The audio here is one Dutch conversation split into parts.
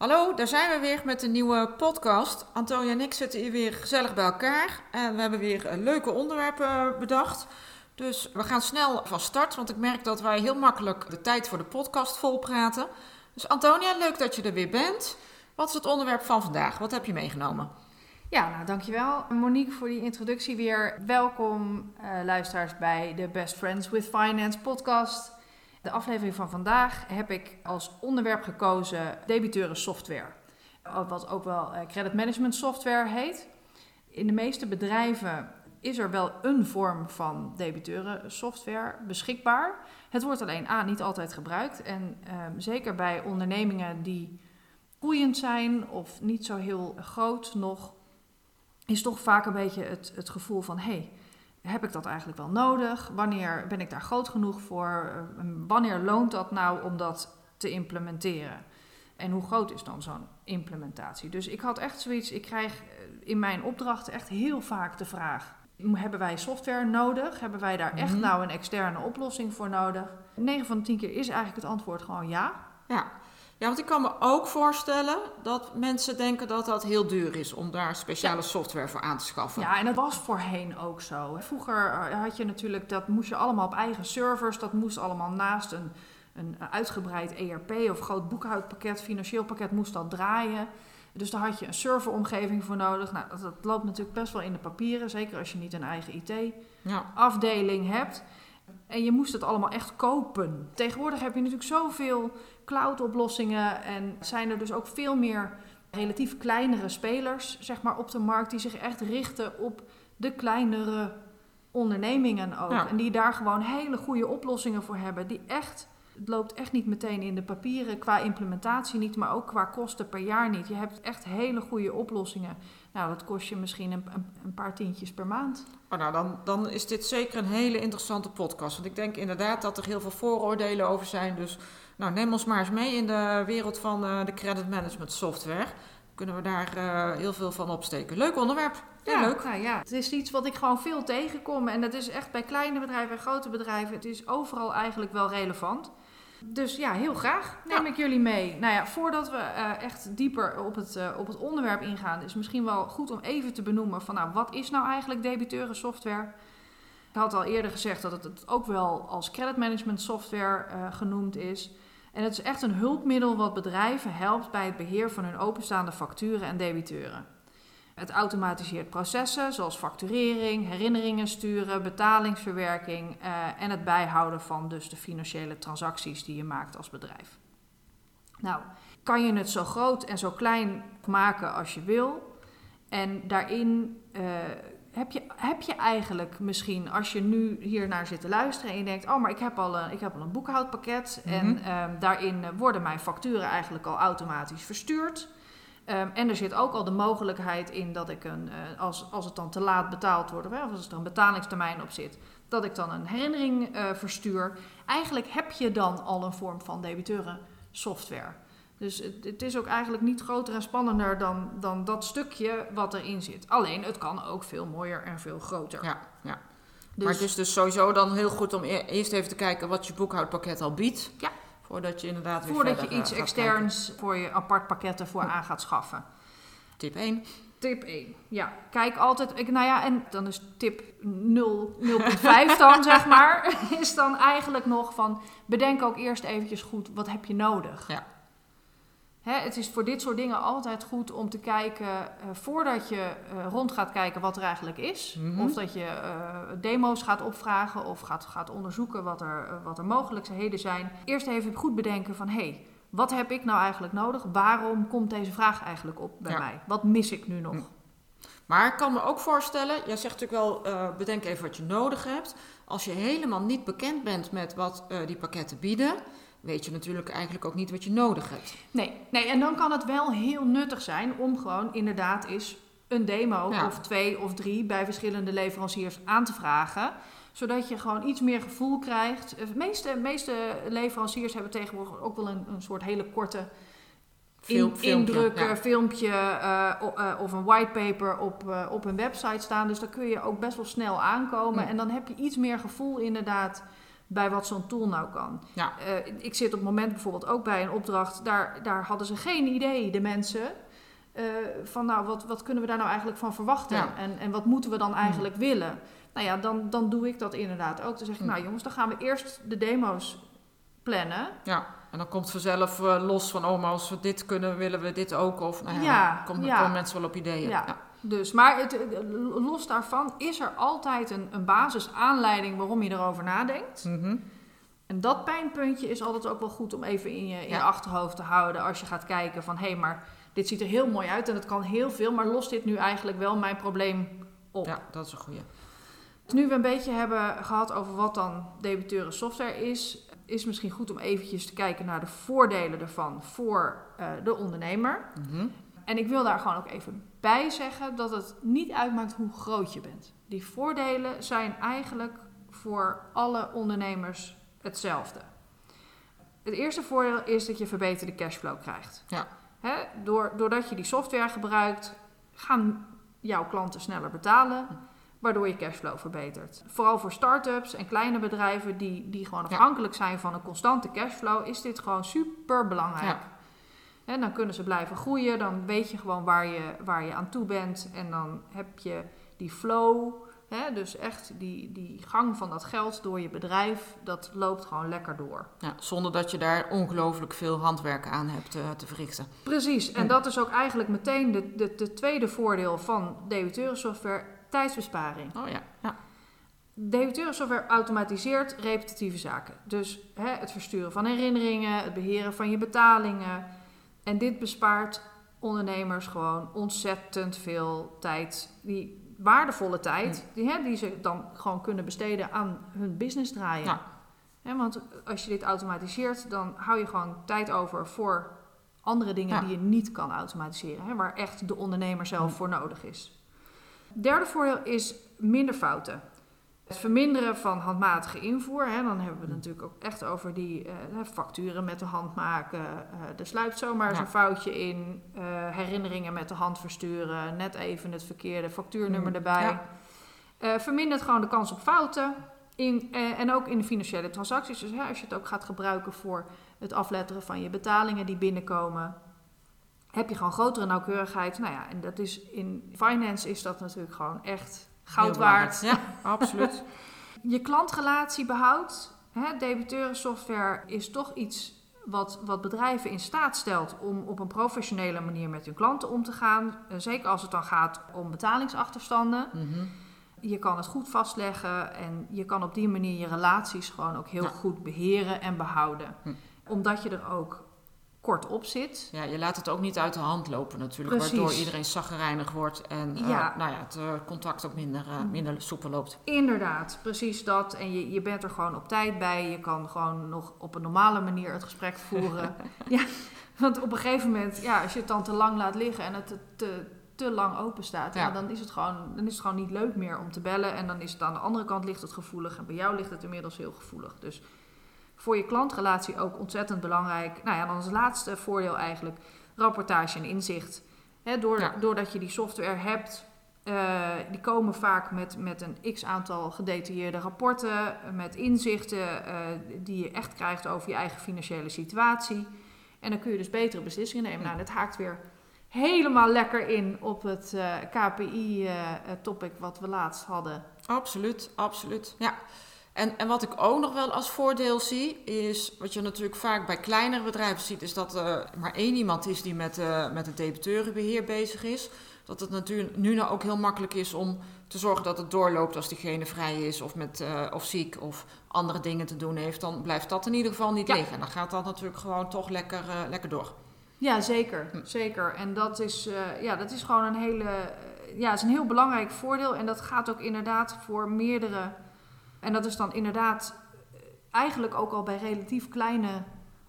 Hallo, daar zijn we weer met een nieuwe podcast. Antonia en ik zitten hier weer gezellig bij elkaar. En we hebben weer leuke onderwerpen bedacht. Dus we gaan snel van start, want ik merk dat wij heel makkelijk de tijd voor de podcast volpraten. Dus Antonia, leuk dat je er weer bent. Wat is het onderwerp van vandaag? Wat heb je meegenomen? Ja, nou dankjewel Monique voor die introductie weer. Welkom uh, luisteraars bij de Best Friends with Finance podcast. De aflevering van vandaag heb ik als onderwerp gekozen debiteuren software. Wat ook wel eh, credit management software heet. In de meeste bedrijven is er wel een vorm van debiteuren software beschikbaar. Het wordt alleen A niet altijd gebruikt. En um, zeker bij ondernemingen die groeiend zijn of niet zo heel groot nog, is toch vaak een beetje het, het gevoel van hé, hey, heb ik dat eigenlijk wel nodig? Wanneer ben ik daar groot genoeg voor? Wanneer loont dat nou om dat te implementeren? En hoe groot is dan zo'n implementatie? Dus ik had echt zoiets, ik krijg eh, in mijn opdrachten echt heel vaak de vraag: hebben wij software nodig? Hebben wij daar echt mhm. nou een externe oplossing voor nodig? 9 van de 10 keer is eigenlijk het antwoord gewoon ja. Ja. Ja, want ik kan me ook voorstellen dat mensen denken dat dat heel duur is om daar speciale software voor aan te schaffen. Ja, en dat was voorheen ook zo. Vroeger eh, had je natuurlijk, dat moest je allemaal op eigen servers, dat moest allemaal naast een, een uitgebreid ERP of groot boekhoudpakket, financieel pakket moest dat draaien. Dus daar had je een serveromgeving voor nodig. Nou, dat, dat loopt natuurlijk best wel in de papieren, zeker als je niet een eigen IT-afdeling ja. hebt. En je moest het allemaal echt kopen. Tegenwoordig heb je natuurlijk zoveel cloud-oplossingen en zijn er dus ook veel meer relatief kleinere spelers zeg maar, op de markt die zich echt richten op de kleinere ondernemingen ook. En die daar gewoon hele goede oplossingen voor hebben. Die echt, het loopt echt niet meteen in de papieren qua implementatie niet, maar ook qua kosten per jaar niet. Je hebt echt hele goede oplossingen. Nou, dat kost je misschien een, een, paar tientjes per maand. Oh, nou, dan, dan is dit zeker een hele interessante podcast. Want ik denk inderdaad dat er heel veel vooroordelen over zijn. Dus nou, neem ons maar eens mee in de wereld van uh, de credit management software. Kunnen we daar uh, heel veel van opsteken. Leuk onderwerp. ja, leuk. Nou ja, het is iets wat ik gewoon veel tegenkom. En dat is echt bij kleine bedrijven en grote bedrijven. Het is overal eigenlijk wel relevant. Dus ja, heel graag neem ik jullie mee. Nou ja, voordat we uh, echt dieper op het, uh, op het onderwerp ingaan, is misschien wel goed om even te benoemen van nou, wat is nou eigenlijk debiteuren software? Ik had al eerder gezegd dat het ook wel als credit management software uh, genoemd is. En het is echt een hulpmiddel wat bedrijven helpt bij het beheer van hun openstaande facturen en debiteuren. Het automatiseert processen zoals facturering, herinneringen sturen, betalingsverwerking uh, en het bijhouden van dus de financiële transacties die je maakt als bedrijf. Nou, kan je het zo groot en zo klein maken als je wil. En daarin uh, heb, je, heb je eigenlijk misschien, als je nu hier naar zit te luisteren en je denkt: Oh, maar ik heb al een, ik heb al een boekhoudpakket. En um, daarin worden mijn facturen eigenlijk al automatisch verstuurd. Um, en er zit ook al de mogelijkheid in dat ik een, uh, als, als het dan te laat betaald wordt, of als er een betalingstermijn op zit, dat ik dan een herinnering uh, verstuur. Eigenlijk heb je dan al een vorm van debiteuren software. Dus het, het, is ook eigenlijk niet groter en spannender dan, dan dat stukje wat erin zit. Alleen het kan ook veel mooier en veel groter. Ja, ja. Dus, maar het is dus sowieso dan heel goed om e-, eerst even te kijken wat je boekhoudpakket al biedt. Ja. Voordat je inderdaad weer Voordat je iets externs voor je apart pakketten voor aan gaat schaffen. Tip 1. Tip 1. Ja, kijk altijd. Ik, nou ja, en dan is tip 0, 0.5 dan, zeg maar. Is dan eigenlijk nog van. Bedenk ook eerst eventjes goed wat heb je nodig. Ja. Hè, het is voor dit soort dingen altijd goed om te kijken, uh, voordat je uh, rond gaat kijken wat er eigenlijk is. Mm -hmm. Of dat je uh, demo's gaat opvragen of gaat, gaat onderzoeken wat er, wat er mogelijkheden zijn. Eerst even goed bedenken van, hé, hey, wat heb ik nou eigenlijk nodig? Waarom komt deze vraag eigenlijk op bij ja. mij? Wat mis ik nu nog? Maar ik kan me ook voorstellen, jij zegt natuurlijk wel, eh, bedenk even wat je nodig hebt. Als je helemaal niet bekend bent met wat eh, die pakketten bieden, weet je natuurlijk eigenlijk ook niet wat je nodig hebt. Nee, nee, en dan kan het wel heel nuttig zijn om gewoon inderdaad eens een demo Ja. of twee of drie bij verschillende leveranciers aan te vragen. Zodat je gewoon iets meer gevoel krijgt. De meeste, meeste leveranciers hebben tegenwoordig ook wel een, een soort hele korte Film- in, filmpje, indrukken, ja. filmpje eh, eh, of een whitepaper op, eh, op een website staan. Dus daar kun je ook best wel snel aankomen. En dan heb je iets meer gevoel inderdaad bij wat zo'n tool nou kan. Ja. Eh, ik zit op het moment bijvoorbeeld ook bij een opdracht. Daar, daar hadden ze geen idee, de mensen. eh, van nou, wat, wat kunnen we daar nou eigenlijk van verwachten? Ja. En, en wat moeten we dan eigenlijk willen? Nou ja, dan, dan doe ik dat inderdaad ook. Dan zeg ik, Hm. nou jongens, dan gaan we eerst de demo's plannen. Ja, en dan komt vanzelf eh, los van, oh, maar als we dit kunnen, willen we dit ook. Of nou ja, Ja, dan komen, ja. komen mensen wel op ideeën. Ja. Dus, maar het, eh, los daarvan is er altijd een, een basisaanleiding waarom je erover nadenkt. Mhm. En dat pijnpuntje is altijd ook wel goed om even in je, in je Ja. achterhoofd te houden als je gaat kijken van hé, hey, maar dit ziet er heel mooi uit en het kan heel veel, maar lost dit nu eigenlijk wel mijn probleem op? ja, dat is een goeie. Nu we een beetje hebben gehad over wat dan debiteuren software is, is misschien goed om eventjes te kijken naar de voordelen ervan voor eh, de ondernemer. Mhm. En ik wil daar gewoon ook even bij zeggen dat het niet uitmaakt hoe groot je bent. Die voordelen zijn eigenlijk voor alle ondernemers hetzelfde. Het eerste voordeel is dat je verbeterde cashflow krijgt. Ja. Door, doordat je die software gebruikt, gaan jouw klanten sneller betalen, waardoor je cashflow verbetert. Vooral voor start-ups en kleine bedrijven die, die gewoon afhankelijk zijn van een constante cashflow, is dit gewoon super belangrijk. Ja. En dan kunnen ze blijven groeien. Dan weet je gewoon waar je, waar je aan toe bent. En dan heb je die flow. Hè, dus echt die, die gang van dat geld door je bedrijf. Dat loopt gewoon lekker door. Ja, zonder dat je daar ongelooflijk veel handwerk aan hebt eh, te verrichten. Precies. En Ja. dat is ook eigenlijk meteen de, de, de tweede voordeel van debiteurensoftware. Tijdsbesparing. Oh ja, ja. Debiteurensoftware automatiseert repetitieve zaken. Dus hè, het versturen van herinneringen, het beheren van je betalingen. En dit bespaart ondernemers gewoon ontzettend veel tijd. Die waardevolle tijd, die, hè, die ze dan gewoon kunnen besteden aan hun business draaien. Ja. Hè, want als je dit automatiseert, dan hou je gewoon tijd over voor andere dingen Ja. die je niet kan automatiseren. Hè, waar echt de ondernemer zelf Hm. voor nodig is. Derde voordeel is minder fouten. Het verminderen van handmatige invoer. Hè, dan hebben we het natuurlijk ook echt over die eh, facturen met de hand maken. eh, er sluipt zomaar eens Ja. een foutje in. eh, herinneringen met de hand versturen. Net even het verkeerde factuurnummer Mm, erbij. ja. Vermindert gewoon de kans op fouten. In, en ook in de financiële transacties. Dus hè, als je het ook gaat gebruiken voor het afletteren van je betalingen die binnenkomen. Heb je gewoon grotere nauwkeurigheid. Nou ja, en dat is in finance is dat natuurlijk gewoon echt goud waard. Ja, absoluut. Je klantrelatie behoudt. Hè, debiteurensoftware is toch iets wat, wat bedrijven in staat stelt om op een professionele manier met hun klanten om te gaan. Eh, zeker als het dan gaat om betalingsachterstanden. Mhm. Je kan het goed vastleggen en je kan op die manier je relaties gewoon ook heel Ja. goed beheren en behouden. Hm. Omdat je er ook kort op zit. Ja, je laat het ook niet uit de hand lopen natuurlijk, Precies. waardoor iedereen zaggerijnig wordt en eh, nou ja, het eh, contact ook minder, eh, minder soepel loopt. Inderdaad, precies dat. En je, je bent er gewoon op tijd bij. Je kan gewoon nog op een normale manier het gesprek voeren. ja, want op een gegeven moment, ja, als je het dan te lang laat liggen en het te, te, te lang open staat. Ja. dan, is het gewoon, dan is het gewoon niet leuk meer om te bellen. En dan is het aan de andere kant ligt het gevoelig. En bij jou ligt het inmiddels heel gevoelig. Dus voor je klantrelatie ook ontzettend belangrijk. Nou ja, dan als laatste voordeel eigenlijk rapportage en inzicht. Door, Ja. Doordat je die software hebt, eh, die komen vaak met, met een x aantal gedetailleerde rapporten, met inzichten eh, die je echt krijgt over je eigen financiële situatie. En dan kun je dus betere beslissingen nemen. Nou, dat haakt weer helemaal lekker in op het eh, KPI-topic wat we laatst hadden. Absoluut, absoluut. Ja. En, en wat ik ook nog wel als voordeel zie, is wat je natuurlijk vaak bij kleinere bedrijven ziet, is dat er maar één iemand is die met, eh, met het debiteurenbeheer bezig is. Dat het natuurlijk nu nou ook heel makkelijk is om te zorgen dat het doorloopt als diegene vrij is of, met, eh, of ziek of andere dingen te doen heeft. Dan blijft dat in ieder geval niet Ja. liggen. En dan gaat dat natuurlijk gewoon toch lekker, eh, lekker door. Ja, zeker. Hm. zeker. En dat is, eh, ja, dat is gewoon een hele, eh, ja, is een heel belangrijk voordeel. En dat gaat ook inderdaad voor meerdere. En dat is dan inderdaad eh, eigenlijk ook al bij relatief kleine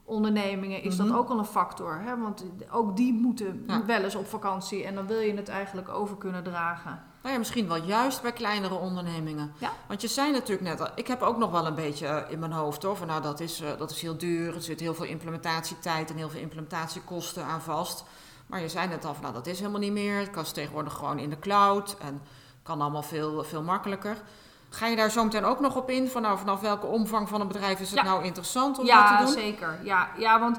ondernemingen is Mhm. dat ook al een factor. Hè? Want ook die moeten Ja. wel eens op vakantie en dan wil je het eigenlijk over kunnen dragen. Nou ja, misschien wel juist bij kleinere ondernemingen. Ja. Want je zei natuurlijk net ik heb ook nog wel een beetje eh, in mijn hoofd hoor, van nou dat is, eh, dat is heel duur, er zit heel veel implementatietijd en heel veel implementatiekosten aan vast. Maar je zei net al van nou dat is helemaal niet meer, het kan tegenwoordig gewoon in de cloud en kan allemaal veel, veel makkelijker. Ga je daar zo meteen ook nog op in, van nou vanaf welke omvang van een bedrijf is het Ja. nou interessant om ja, dat te doen? zeker. Ja, ja, want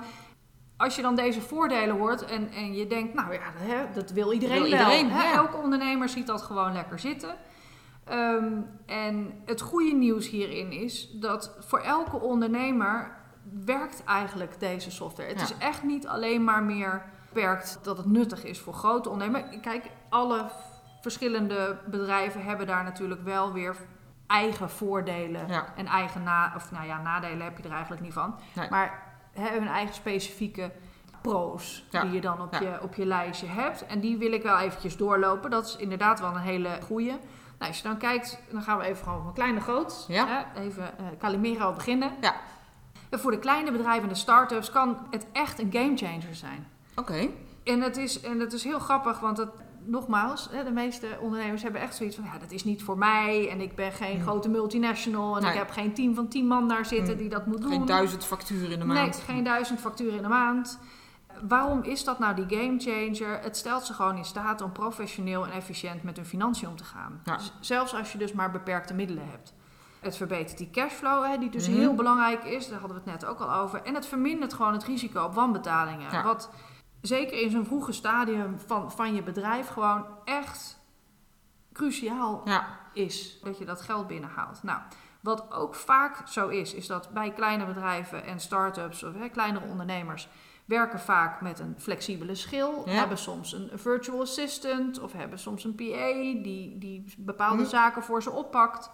als je dan deze voordelen hoort en, en je denkt, nou ja, hè, dat wil iedereen Wil wel. iedereen, hè? Elke ondernemer ziet dat gewoon lekker zitten. Ehm, en het goede nieuws hierin is dat voor elke ondernemer werkt eigenlijk deze software. Het Ja. is echt niet alleen maar meer werkt dat het nuttig is voor grote ondernemers. Kijk, alle verschillende bedrijven hebben daar natuurlijk wel weer eigen voordelen Ja. en eigen na, of nou ja, nadelen heb je er eigenlijk niet van. Nee. Maar hè, hun eigen specifieke pro's Ja. die je dan op, Ja. je, op je lijstje hebt. En die wil ik wel eventjes doorlopen. Dat is inderdaad wel een hele goeie. Nou, als je dan kijkt, dan gaan we even gewoon van klein naar groot. Ja. Hè, even eh Calimero beginnen. Ja. En voor de kleine bedrijven en de start-ups kan het echt een gamechanger zijn. Oké, En het is, en het is heel grappig, want het, nogmaals, de meeste ondernemers hebben echt zoiets van... ja, dat is niet voor mij en ik ben geen Hmm. grote multinational... en Nee. ik heb geen team van tien man daar zitten Hmm. die dat moet doen. geen duizend facturen in de maand. Nee, geen duizend facturen in de maand. Waarom is dat nou die gamechanger? Het stelt ze gewoon in staat om professioneel en efficiënt met hun financiën om te gaan. Ja. Zelfs als je dus maar beperkte middelen hebt. Het verbetert die cashflow, hè, die dus Mhm. heel belangrijk is. Daar hadden we het net ook al over. En het vermindert gewoon het risico op wanbetalingen. Ja. Wat zeker in zo'n vroege stadium van, van je bedrijf gewoon echt cruciaal Ja, is dat je dat geld binnenhaalt. Nou, wat ook vaak zo is, is dat bij kleine bedrijven en start-ups of hè, kleinere ondernemers werken vaak met een flexibele schil, Ja. hebben soms een virtual assistant of hebben soms een PA die, die bepaalde Hm. zaken voor ze oppakt.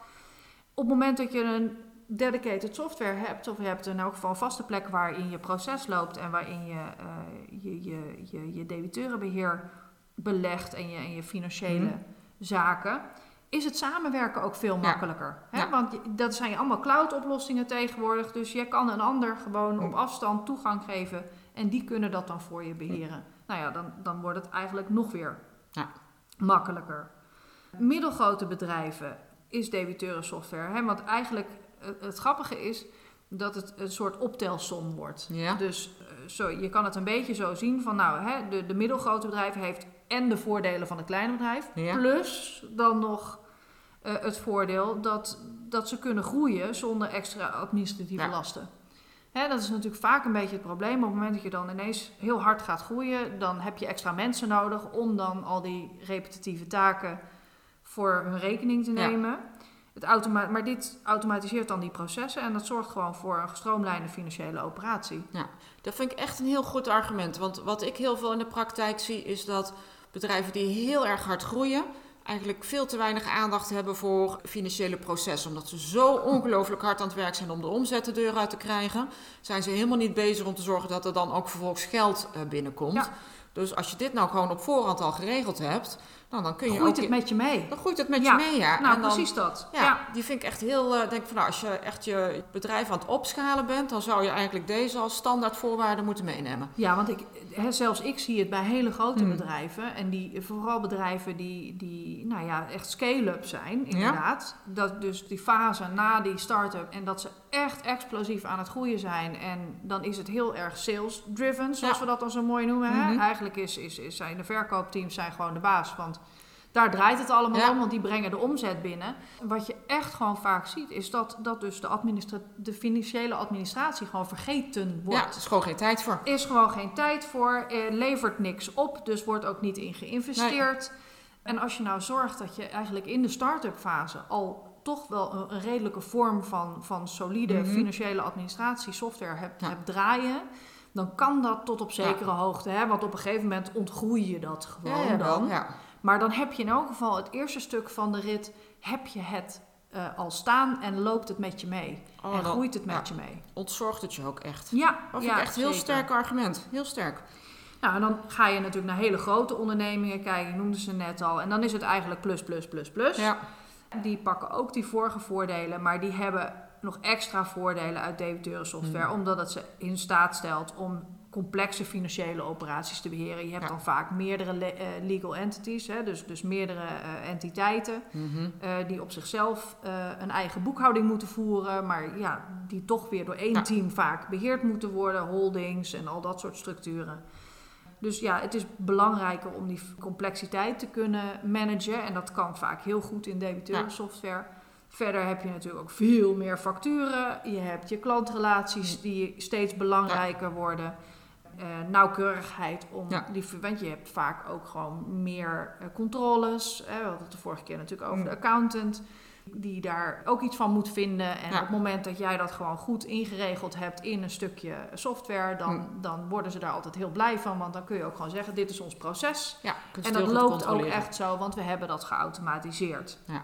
Op het moment dat je een dedicated software hebt, of je hebt in elk geval een vaste plek waarin je proces loopt en waarin je eh, je, je, je, je debiteurenbeheer belegt en je, en je financiële Mhm. zaken, is het samenwerken ook veel Ja. makkelijker. Hè? Ja. Want dat zijn allemaal cloud-oplossingen tegenwoordig, dus je kan een ander gewoon op Mm. afstand toegang geven en die kunnen dat dan voor je beheren. Nou ja, dan, dan wordt het eigenlijk nog weer Ja. makkelijker. Middelgrote bedrijven is debiteurensoftware, hè? want eigenlijk het grappige is dat het een soort optelsom wordt. ja. Dus eh, zo, je kan het een beetje zo zien van nou, hè, de, de middelgrote bedrijf heeft en de voordelen van het kleine bedrijf. Ja. Plus dan nog eh, het voordeel dat, dat ze kunnen groeien zonder extra administratieve Ja. lasten. Hè, dat is natuurlijk vaak een beetje het probleem. Op het moment dat je dan ineens heel hard gaat groeien, dan heb je extra mensen nodig om dan al die repetitieve taken voor hun rekening te nemen. Het automa maar dit automatiseert dan die processen en dat zorgt gewoon voor een gestroomlijnde financiële operatie. Dat vind ik echt een heel goed argument. Want wat ik heel veel in de praktijk zie, is dat bedrijven die heel erg hard groeien, eigenlijk veel te weinig aandacht hebben voor financiële processen. Omdat ze zo ongelooflijk hard aan het werk zijn om de omzet de deur uit te krijgen, zijn ze helemaal niet bezig om te zorgen dat er dan ook vervolgens geld eh, binnenkomt. Ja. Dus als je dit nou gewoon op voorhand al geregeld hebt, nou, dan kun je Groeit ook... het met je mee? Dan groeit het met Ja. je mee, ja. Nou, dan- precies dat. ja, Ja. die vind ik echt heel. eh denk van, nou, als je echt je bedrijf aan het opschalen bent, dan zou je eigenlijk deze als standaard voorwaarde moeten meenemen. Ja, want ik, hè, zelfs ik zie het bij hele grote Hmm. bedrijven. En die, vooral bedrijven die, die nou ja, echt scale-up zijn, inderdaad. Dat dus die fase na die start-up en dat ze echt explosief aan het groeien zijn. En dan is het heel erg sales-driven, zoals Ja. we dat dan zo mooi noemen. Hè? Mhm. Eigenlijk is, is, is zijn de verkoopteams zijn gewoon de baas. Want daar draait het allemaal Ja. om, want die brengen de omzet binnen. Wat je echt gewoon vaak ziet, is dat, dat dus de, de financiële administratie gewoon vergeten wordt. Ja, er is gewoon geen tijd voor. Is gewoon geen tijd voor, eh, levert niks op, dus wordt ook niet in geïnvesteerd. En als je nou zorgt dat je eigenlijk in de start-up fase al toch wel een, een redelijke vorm van, van solide Mhm. financiële administratie software hebt, Ja. hebt draaien, dan kan dat tot op zekere hoogte. Hè? Want op een gegeven moment ontgroei je dat gewoon ja, wel, dan. ja. Maar dan heb je in elk geval het eerste stuk van de rit, heb je het eh, al staan en loopt het met je mee. Oh, en dan groeit het met ja. je mee. ontzorgt het je ook echt. Ja, Dat vind ja, ik echt een heel sterk argument. Heel sterk. Nou, en dan ga je natuurlijk naar hele grote ondernemingen kijken, je noemde ze net al. En dan is het eigenlijk plus, plus, plus, plus. Ja. Die pakken ook die vorige voordelen, maar die hebben nog extra voordelen uit debiteurensoftware, Mm. omdat het ze in staat stelt om complexe financiële operaties te beheren. Je hebt Ja. dan vaak meerdere le- eh, legal entities, hè, dus, dus meerdere eh, entiteiten, Mhm. eh, die op zichzelf een eigen boekhouding moeten voeren, maar ja, die toch weer door één Ja. team vaak beheerd moeten worden, holdings en al dat soort structuren. Dus ja, het is belangrijker om die complexiteit te kunnen managen. En dat kan vaak heel goed in debiteurensoftware. Verder heb je natuurlijk ook veel meer facturen. Je hebt je klantrelaties die steeds belangrijker worden. Eh, nauwkeurigheid om Ja. die, want je hebt vaak ook gewoon meer eh, controles. Hè, we hadden het de vorige keer natuurlijk over Mm. de accountant. Die daar ook iets van moet vinden. En Ja. op het moment dat jij dat gewoon goed ingeregeld hebt in een stukje software, dan, Mm. dan worden ze daar altijd heel blij van. Want dan kun je ook gewoon zeggen: dit is ons proces. Ja, En dat loopt ook echt zo, want we hebben dat geautomatiseerd. Ja,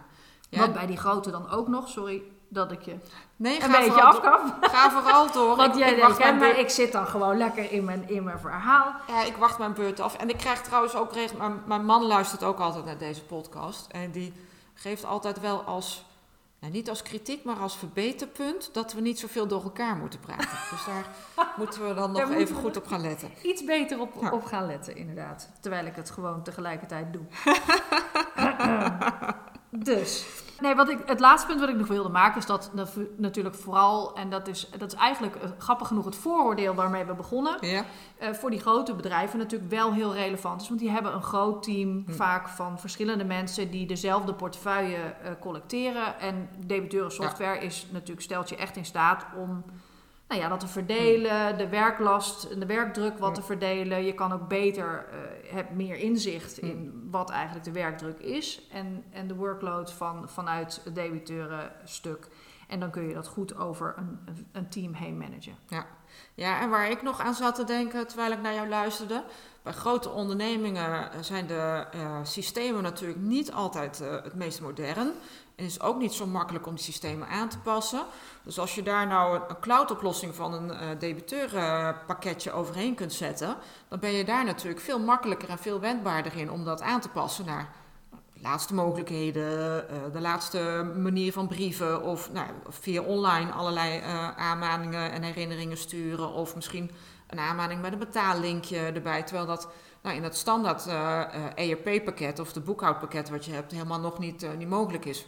Wat bij die grote dan ook nog, sorry dat ik je nee, een beetje afkap. Ga vooral door. Want jij denkt, maar beurt- ik zit dan gewoon lekker in mijn, in mijn verhaal. Ja, ik wacht mijn beurt af. En ik krijg trouwens ook regel... Mijn, mijn man luistert ook altijd naar deze podcast. En die geeft altijd wel als... Nou, niet als kritiek, maar als verbeterpunt... dat we niet zoveel door elkaar moeten praten. Dus daar moeten we dan nog even goed op gaan letten. Iets beter op, Ja. op gaan letten, inderdaad. Terwijl ik het gewoon tegelijkertijd doe. dus. Nee, wat ik, het laatste punt wat ik nog wilde maken is dat natu- natuurlijk vooral, en dat is, dat is eigenlijk eh, grappig genoeg het vooroordeel waarmee we begonnen, Ja? eh, voor die grote bedrijven natuurlijk wel heel relevant is. Want die hebben een groot team, Hm. vaak van verschillende mensen die dezelfde portefeuille eh, collecteren. En debiteuren software is natuurlijk, stelt je echt in staat om nou ja, dat te verdelen, de werklast en de werkdruk wat Hm. te verdelen. Je kan ook beter, hebt meer inzicht Hm. in wat eigenlijk de werkdruk is en, en de workload van, vanuit het debiteurenstuk. En dan kun je dat goed over een, een- team heen managen. Ja, en waar ik nog aan zat te denken terwijl ik naar jou luisterde. Bij grote ondernemingen zijn de eh, systemen natuurlijk niet altijd eh, het meest modern. En is ook niet zo makkelijk om die systemen aan te passen. Dus als je daar nou een, cloud-oplossing van een eh debiteurenpakketje overheen kunt zetten, dan ben je daar natuurlijk veel makkelijker en veel wendbaarder in om dat aan te passen naar de laatste mogelijkheden, eh, de laatste manier van brieven of nou, via online allerlei eh, aanmaningen en herinneringen sturen of misschien een aanmaning met een betaallinkje erbij, terwijl dat nou, in het standaard ERP-pakket of de boekhoudpakket wat je hebt helemaal nog niet, niet mogelijk is.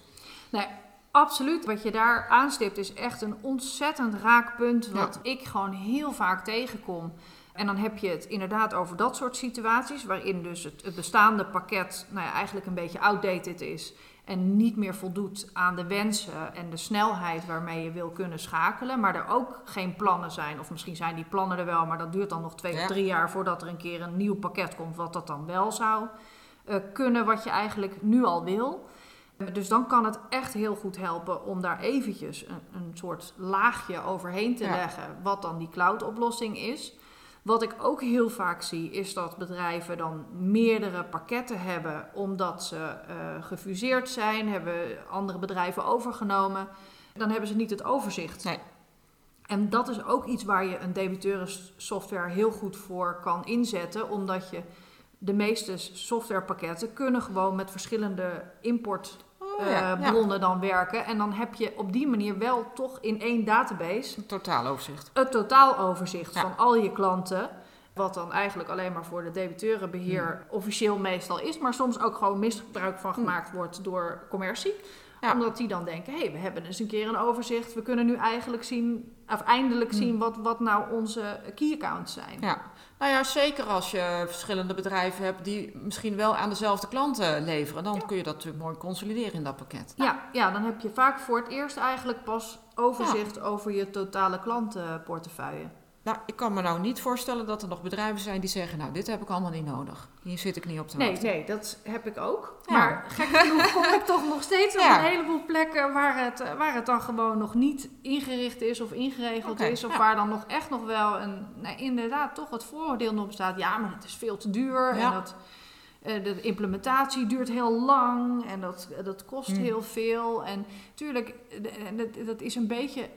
Nee, absoluut. Wat je daar aanstipt is echt een ontzettend raak punt. Wat ik gewoon heel vaak tegenkom. En dan heb je het inderdaad over dat soort situaties. Waarin dus het, het bestaande pakket nou ja, eigenlijk een beetje outdated is. En niet meer voldoet aan de wensen en de snelheid waarmee je wil kunnen schakelen. Maar er ook geen plannen zijn. Of misschien zijn die plannen er wel, maar dat duurt dan nog twee Ja. of drie jaar voordat er een keer een nieuw pakket komt. Wat dat dan wel zou eh, kunnen, wat je eigenlijk nu al wil. Dus dan kan het echt heel goed helpen om daar eventjes een, een soort laagje overheen te Ja. leggen, wat dan die cloud-oplossing is. Wat ik ook heel vaak zie, is dat bedrijven dan meerdere pakketten hebben, omdat ze eh, gefuseerd zijn, hebben andere bedrijven overgenomen. Dan hebben ze niet het overzicht. Nee. En dat is ook iets waar je een debiteurensoftware heel goed voor kan inzetten, omdat je de meeste softwarepakketten kunnen gewoon met verschillende import Oh, eh, ja, ja. bronnen dan werken. En dan heb je op die manier wel toch in één database Een totaaloverzicht. het totaaloverzicht Ja. van al je klanten. Wat dan eigenlijk alleen maar voor de debiteurenbeheer officieel meestal is. Maar soms ook gewoon misbruik van gemaakt wordt door commercie. Ja. Omdat die dan denken, hé, hey, we hebben eens een keer een overzicht. We kunnen nu eigenlijk zien, of eindelijk Hmm. zien wat, wat nou onze key accounts zijn. Ja, nou ja, zeker als je verschillende bedrijven hebt die misschien wel aan dezelfde klanten leveren, dan kun je dat natuurlijk mooi consolideren in dat pakket. Ja, ja, dan heb je vaak voor het eerst eigenlijk pas overzicht over je totale klantenportefeuille. Nou, ik kan me nou niet voorstellen dat er nog bedrijven zijn die zeggen, nou, dit heb ik allemaal niet nodig. Hier zit ik niet op te Nee, wachten. nee, dat heb ik ook. Ja. Maar gek genoeg kom ik toch nog steeds op een heleboel plekken waar het, eh, waar het dan gewoon nog niet ingericht is of ingeregeld is. Of ja. waar dan nog echt nog wel een, nou, inderdaad toch het vooroordeel nog bestaat. Ja, maar het is veel te duur en dat, eh, de implementatie duurt heel lang en dat, dat kost Hmm. heel veel. En tuurlijk, dat, dat is een beetje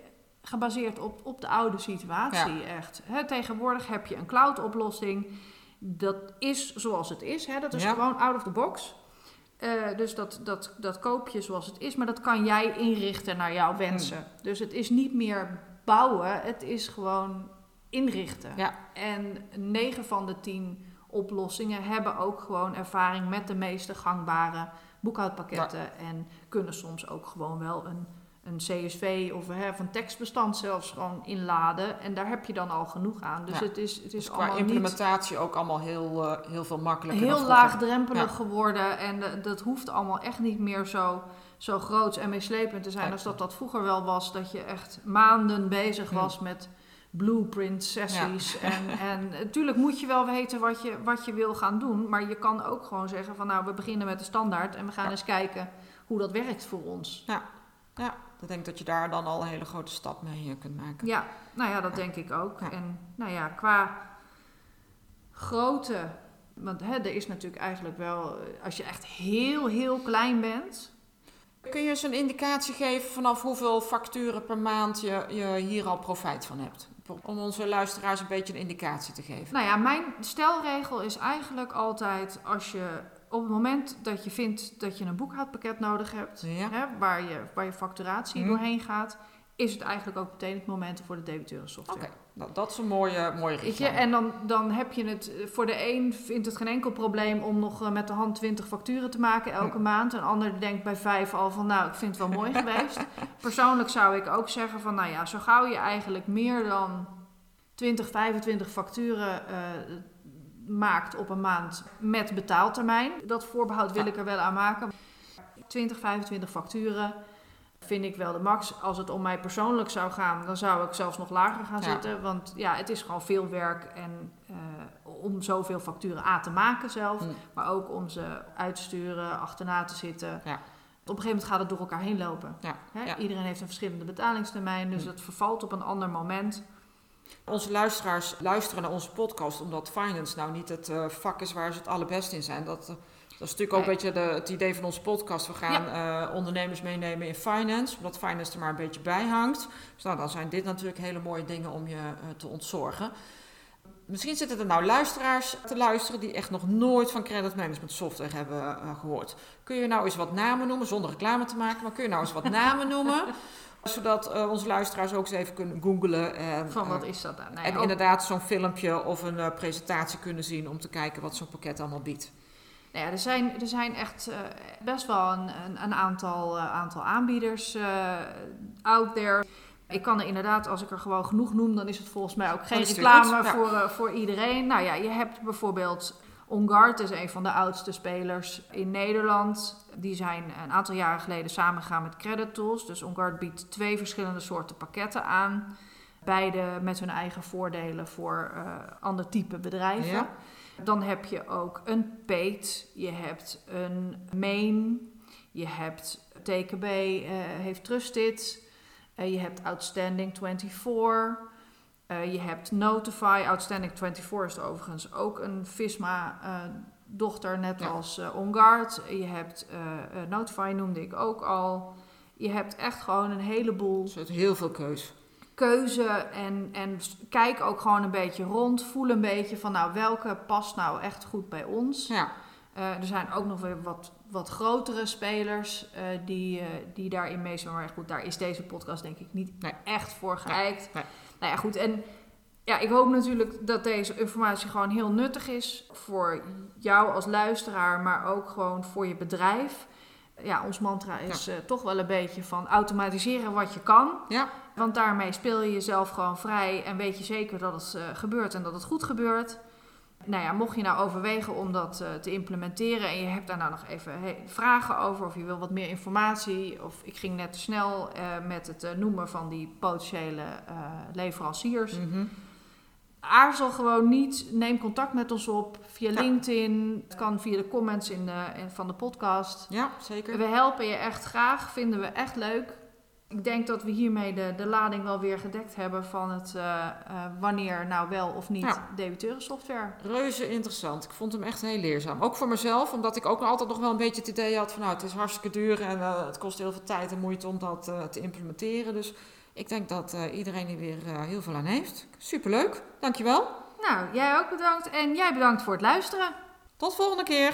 gebaseerd op, op de oude situatie echt. Tegenwoordig heb je een cloud oplossing Dat is zoals het is. Dat is Ja. gewoon out of the box. Eh, dus dat, dat, dat koop je zoals het is. Maar dat kan jij inrichten naar jouw wensen. Hmm. Dus het is niet meer bouwen. Het is gewoon inrichten. Ja. En 9 van de 10 oplossingen hebben ook gewoon ervaring met de meeste gangbare boekhoudpakketten. En kunnen soms ook gewoon wel een, een CSV of hè, of een tekstbestand zelfs gewoon inladen. En daar heb je dan al genoeg aan. Dus Ja. het is, het is Dus qua allemaal niet implementatie ook allemaal heel, eh, heel veel makkelijker. heel laagdrempelig Ja. geworden. En de- dat hoeft allemaal echt niet meer zo, zo groots en meeslepend te zijn als dat dat vroeger wel was. Dat je echt maanden bezig was met blueprint sessies. En, en natuurlijk moet je wel weten wat je, wat je wil gaan doen. Maar je kan ook gewoon zeggen van nou, we beginnen met de standaard. En we gaan Ja. eens kijken hoe dat werkt voor ons. Ja, ik denk dat je daar dan al een hele grote stap mee kunt maken. Ja, nou ja, dat denk ik ook. Ja. En nou ja, qua grootte. Want hè, er is natuurlijk eigenlijk wel, eh, als je echt heel, heel klein bent. Kun je eens een indicatie geven vanaf hoeveel facturen per maand je, je hier al profijt van hebt? Om onze luisteraars een beetje een indicatie te geven. Nou ja, mijn stelregel is eigenlijk altijd als je op het moment dat je vindt dat je een boekhoudpakket nodig hebt, Ja. hè, waar, je, waar je facturatie Mhm. doorheen gaat, is het eigenlijk ook meteen het moment voor de debiteurensoftware. Oké, nou, dat is een mooie, mooie richtlijn. en dan, dan heb je het, eh, voor de een vindt het geen enkel probleem om nog eh, met de hand 20 facturen te maken elke Hm. maand. Een ander denkt bij vijf al van, nou, ik vind het wel mooi geweest. Persoonlijk zou ik ook zeggen van, nou ja, zo gauw je eigenlijk meer dan 20, 25 facturen eh, maakt op een maand met betaaltermijn. Dat voorbehoud wil Ja. ik er wel aan maken. 20, 25 facturen vind ik wel de max. Als het om mij persoonlijk zou gaan, dan zou ik zelfs nog lager gaan Ja. zitten. Want ja, het is gewoon veel werk en eh, om zoveel facturen A te maken zelf, Hm. maar ook om ze uit te sturen, achterna te zitten. Ja. Op een gegeven moment gaat het door elkaar heen lopen. Ja, Hè? ja. Iedereen heeft een verschillende betalingstermijn, dus Hm. het vervalt op een ander moment. Onze luisteraars luisteren naar onze podcast omdat finance nou niet het eh, vak is waar ze het allerbest in zijn. Dat, eh, dat is natuurlijk ook een beetje de, het idee van onze podcast. We gaan eh, ondernemers meenemen in finance, omdat finance er maar een beetje bij hangt. Dus nou, dan zijn dit natuurlijk hele mooie dingen om je te ontzorgen. Misschien zitten er nou luisteraars te luisteren die echt nog nooit van credit management software hebben eh, gehoord. Kun je nou eens wat namen noemen, zonder reclame te maken, maar kun je nou eens wat namen noemen? Zodat eh, onze luisteraars ook eens even kunnen googlen. En, Van wat eh, is dat dan? Nou ja, en ook- inderdaad zo'n filmpje of een eh, presentatie kunnen zien om te kijken wat zo'n pakket allemaal biedt. Nou ja, er zijn, er zijn echt eh, best wel een, een, een aantal, eh, aantal aanbieders eh, out there. Ik kan er inderdaad, als ik er gewoon genoeg noem, dan is het volgens mij ook geen weer reclame voor, eh, voor iedereen. Nou ja, je hebt bijvoorbeeld OnGuard, is een van de oudste spelers in Nederland. Die zijn een aantal jaren geleden samengegaan met Credit Tools. Dus OnGuard biedt twee verschillende soorten pakketten aan. Beide met hun eigen voordelen voor eh ander type bedrijven. Ja. Dan heb je ook een PAID, je hebt een Main, je hebt TKB, eh, heeft Trusted, eh, je hebt Outstanding 24, eh, je hebt Notify. Outstanding 24 is overigens ook een Visma-dochter, net Ja. als eh, OnGuard. Je hebt eh, eh, Notify, noemde ik ook al. Je hebt echt gewoon een heleboel Dus er is heel veel keus. keuze en, en kijk ook gewoon een beetje rond. Voel een beetje van nou welke past nou echt goed bij ons. Ja, Eh, er zijn ook nog weer wat, wat grotere spelers eh, die, eh, die daarin meestal. Maar goed, daar is deze podcast denk ik niet Nee. echt voor geëikt. nee. Nou ja, goed. En ja, ik hoop natuurlijk dat deze informatie gewoon heel nuttig is voor jou als luisteraar, maar ook gewoon voor je bedrijf. Ja, ons mantra is eh, toch wel een beetje van automatiseren wat je kan. ja. Want daarmee speel je jezelf gewoon vrij en weet je zeker dat het eh, gebeurt en dat het goed gebeurt. Nou ja, mocht je nou overwegen om dat eh, te implementeren en je hebt daar nou nog even he- vragen over of je wil wat meer informatie of ik ging net te snel eh, met het eh, noemen van die potentiële leveranciers. Mhm. Aarzel gewoon niet, neem contact met ons op via Ja. LinkedIn. Het kan via de comments in de, in- van de podcast. ja zeker. We helpen je echt graag, vinden we echt leuk. Ik denk dat we hiermee de, de lading wel weer gedekt hebben van het eh, eh, wanneer nou wel of niet Ja. debiteurensoftware. Reuze interessant. Ik vond hem echt heel leerzaam. Ook voor mezelf, omdat ik ook altijd nog wel een beetje het idee had van nou, het is hartstikke duur en eh, het kost heel veel tijd en moeite om dat te implementeren. Dus ik denk dat iedereen hier weer heel veel aan heeft. Superleuk. Dankjewel. Nou, jij ook bedankt en jij bedankt voor het luisteren. Tot volgende keer!